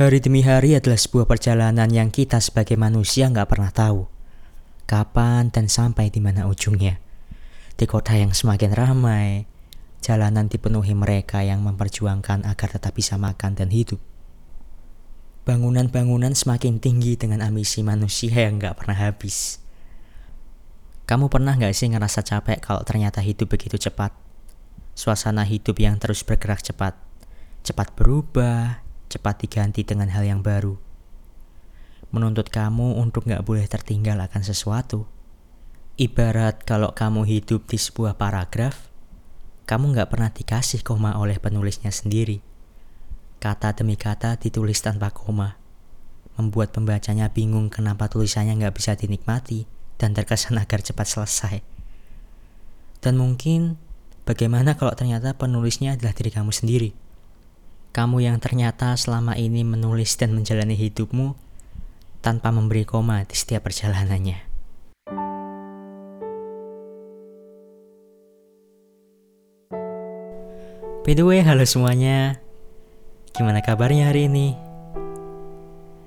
Hari demi hari adalah sebuah perjalanan yang kita sebagai manusia nggak pernah tahu. Kapan dan sampai di mana ujungnya. Di kota yang semakin ramai, jalanan dipenuhi mereka yang memperjuangkan agar tetap bisa makan dan hidup. Bangunan-bangunan semakin tinggi dengan ambisi manusia yang nggak pernah habis. Kamu pernah nggak sih ngerasa capek kalau ternyata hidup begitu cepat? Suasana hidup yang terus bergerak cepat. Cepat berubah, cepat diganti dengan hal yang baru. Menuntut kamu untuk gak boleh tertinggal akan sesuatu. Ibarat kalau kamu hidup di sebuah paragraf, kamu gak pernah dikasih koma oleh penulisnya sendiri. Kata demi kata ditulis tanpa koma. Membuat pembacanya bingung kenapa tulisannya gak bisa dinikmati dan terkesan agar cepat selesai. Dan mungkin bagaimana kalau ternyata penulisnya adalah diri kamu sendiri? Kamu yang ternyata selama ini menulis dan menjalani hidupmu tanpa memberi koma di setiap perjalanannya. By the way, halo semuanya. Gimana kabarnya hari ini?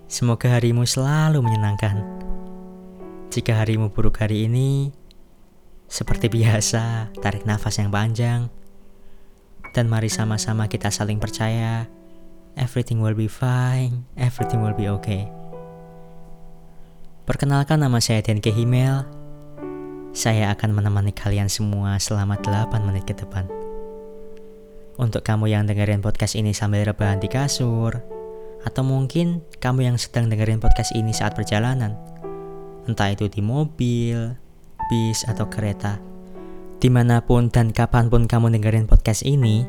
Semoga harimu selalu menyenangkan. Jika harimu buruk hari ini, seperti biasa, tarik nafas yang panjang dan mari sama-sama kita saling percaya. Everything will be fine, everything will be okay. Perkenalkan nama saya Denke Himel. Saya akan menemani kalian semua selama 8 menit ke depan. Untuk kamu yang dengerin podcast ini sambil rebahan di kasur, atau mungkin kamu yang sedang dengerin podcast ini saat perjalanan, entah itu di mobil, bis, atau kereta, Di mana pun dan kapan pun kamu dengerin podcast ini,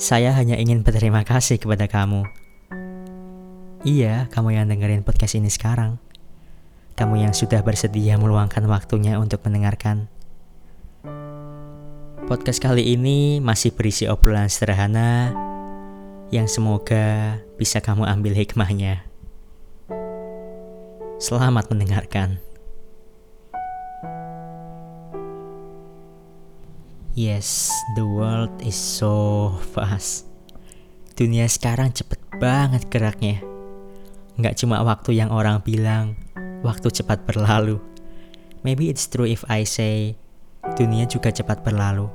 saya hanya ingin berterima kasih kepada kamu. Iya, kamu yang dengerin podcast ini sekarang. Kamu yang sudah bersedia meluangkan waktunya untuk mendengarkan. Podcast kali ini masih berisi obrolan sederhana yang semoga bisa kamu ambil hikmahnya. Selamat mendengarkan. Yes, the world is so fast. Dunia sekarang cepet banget geraknya. Nggak cuma waktu yang orang bilang, waktu cepat berlalu. Maybe it's true if I say, dunia juga cepat berlalu.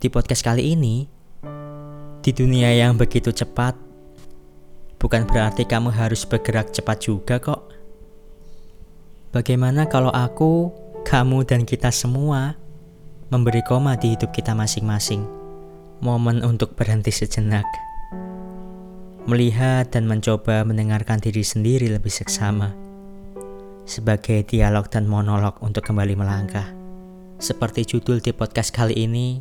Di podcast kali ini, di dunia yang begitu cepat, bukan berarti kamu harus bergerak cepat juga kok. Bagaimana kalau aku, kamu, dan kita semua memberi koma di hidup kita masing-masing. Momen untuk berhenti sejenak. Melihat dan mencoba mendengarkan diri sendiri lebih seksama. Sebagai dialog dan monolog untuk kembali melangkah. Seperti judul di podcast kali ini,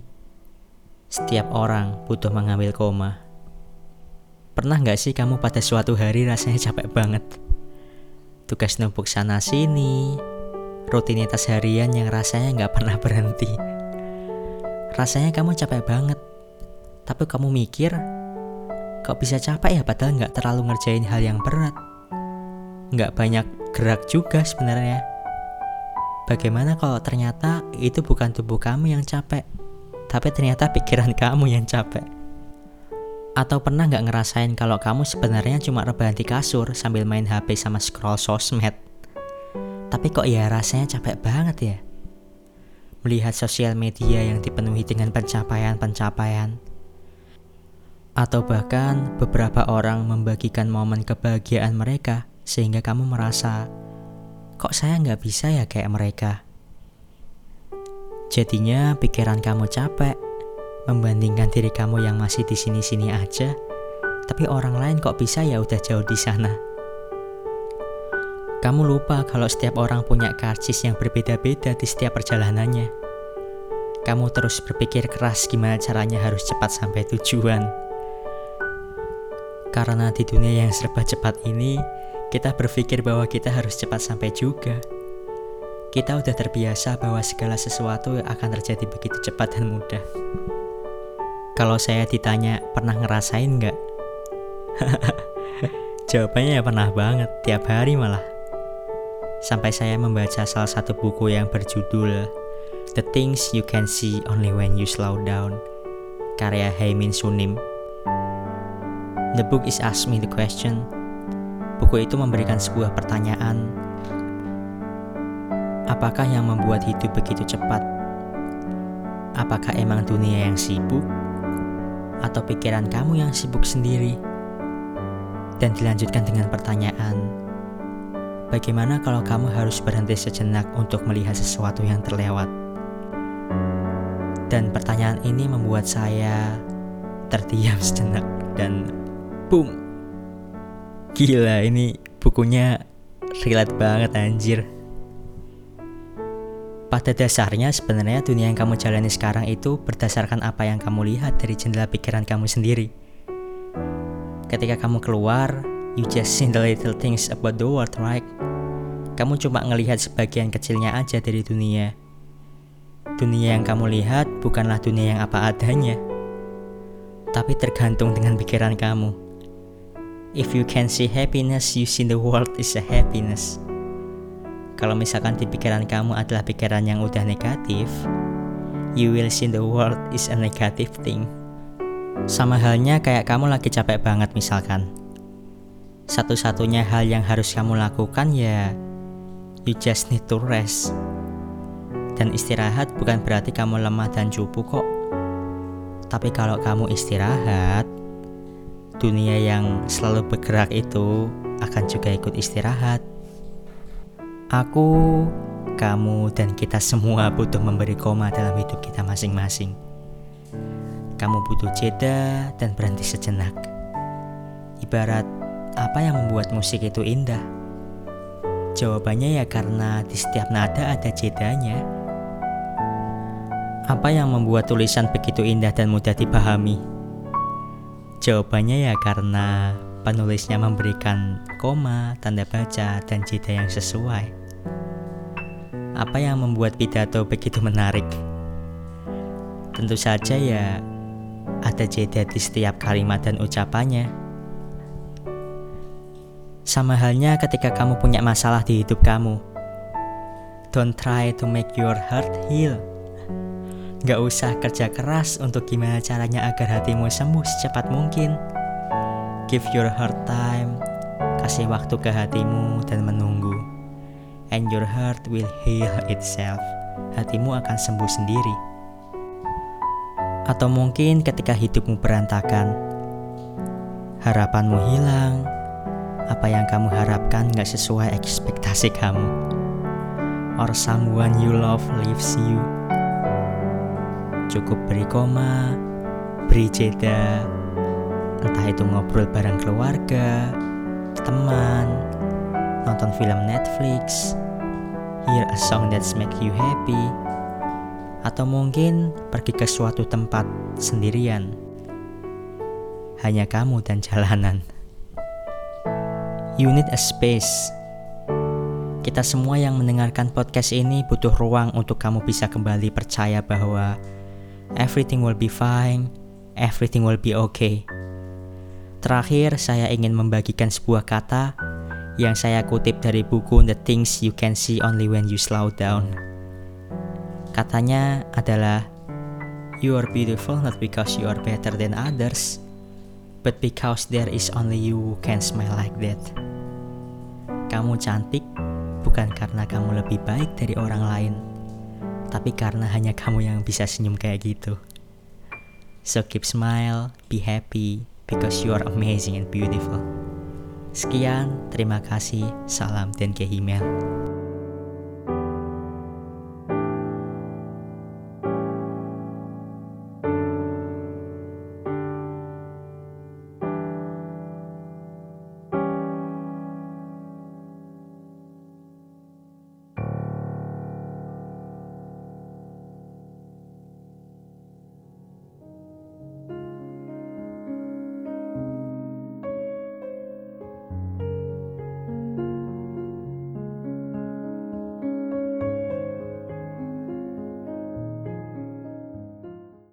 setiap orang butuh mengambil koma. Pernah gak sih kamu pada suatu hari rasanya capek banget? Tugas numpuk sana sini, rutinitas harian yang rasanya gak pernah berhenti rasanya kamu capek banget. Tapi kamu mikir, kok bisa capek ya padahal nggak terlalu ngerjain hal yang berat. Nggak banyak gerak juga sebenarnya. Bagaimana kalau ternyata itu bukan tubuh kamu yang capek, tapi ternyata pikiran kamu yang capek? Atau pernah nggak ngerasain kalau kamu sebenarnya cuma rebahan di kasur sambil main HP sama scroll sosmed? Tapi kok ya rasanya capek banget ya? Melihat sosial media yang dipenuhi dengan pencapaian-pencapaian, atau bahkan beberapa orang membagikan momen kebahagiaan mereka sehingga kamu merasa, kok saya nggak bisa ya kayak mereka. Jadinya pikiran kamu capek membandingkan diri kamu yang masih di sini-sini aja, tapi orang lain kok bisa ya udah jauh di sana. Kamu lupa kalau setiap orang punya karcis yang berbeda-beda di setiap perjalanannya. Kamu terus berpikir keras gimana caranya harus cepat sampai tujuan. Karena di dunia yang serba cepat ini, kita berpikir bahwa kita harus cepat sampai juga. Kita udah terbiasa bahwa segala sesuatu akan terjadi begitu cepat dan mudah. Kalau saya ditanya, pernah ngerasain nggak? Jawabannya ya pernah banget, tiap hari malah sampai saya membaca salah satu buku yang berjudul The Things You Can See Only When You Slow Down karya Heimin Sunim The book is ask me the question. Buku itu memberikan sebuah pertanyaan. Apakah yang membuat hidup begitu cepat? Apakah emang dunia yang sibuk? Atau pikiran kamu yang sibuk sendiri? Dan dilanjutkan dengan pertanyaan, bagaimana kalau kamu harus berhenti sejenak untuk melihat sesuatu yang terlewat? Dan pertanyaan ini membuat saya terdiam sejenak dan boom. Gila ini bukunya relate banget anjir. Pada dasarnya sebenarnya dunia yang kamu jalani sekarang itu berdasarkan apa yang kamu lihat dari jendela pikiran kamu sendiri. Ketika kamu keluar, you just see the little things about the world, right? Kamu cuma ngelihat sebagian kecilnya aja dari dunia. Dunia yang kamu lihat bukanlah dunia yang apa adanya, tapi tergantung dengan pikiran kamu. If you can see happiness, you see the world is a happiness. Kalau misalkan di pikiran kamu adalah pikiran yang udah negatif, you will see the world is a negative thing. Sama halnya kayak kamu lagi capek banget misalkan. Satu-satunya hal yang harus kamu lakukan ya you just need to rest. Dan istirahat bukan berarti kamu lemah dan cupu kok. Tapi kalau kamu istirahat, dunia yang selalu bergerak itu akan juga ikut istirahat. Aku, kamu, dan kita semua butuh memberi koma dalam hidup kita masing-masing. Kamu butuh jeda dan berhenti sejenak. Ibarat apa yang membuat musik itu indah? Jawabannya ya karena di setiap nada ada jedanya. Apa yang membuat tulisan begitu indah dan mudah dipahami? Jawabannya ya karena penulisnya memberikan koma, tanda baca, dan jeda yang sesuai. Apa yang membuat pidato begitu menarik? Tentu saja ya ada jeda di setiap kalimat dan ucapannya. Sama halnya ketika kamu punya masalah di hidup kamu. Don't try to make your heart heal. Gak usah kerja keras untuk gimana caranya agar hatimu sembuh secepat mungkin. Give your heart time, kasih waktu ke hatimu dan menunggu. And your heart will heal itself. Hatimu akan sembuh sendiri. Atau mungkin ketika hidupmu berantakan, harapanmu hilang, apa yang kamu harapkan gak sesuai ekspektasi kamu, or someone you love leaves you. Cukup beri koma, beri jeda, entah itu ngobrol bareng keluarga, teman, nonton film Netflix, hear a song that's make you happy, atau mungkin pergi ke suatu tempat sendirian. Hanya kamu dan jalanan. You need a space. Kita semua yang mendengarkan podcast ini butuh ruang untuk kamu bisa kembali percaya bahwa everything will be fine, everything will be okay. Terakhir, saya ingin membagikan sebuah kata yang saya kutip dari buku The Things You Can See Only When You Slow Down. Katanya adalah, You are beautiful not because you are better than others, but because there is only you who can smile like that. Kamu cantik bukan karena kamu lebih baik dari orang lain, tapi karena hanya kamu yang bisa senyum kayak gitu. So keep smile, be happy, because you are amazing and beautiful. Sekian, terima kasih, salam dan kehimel.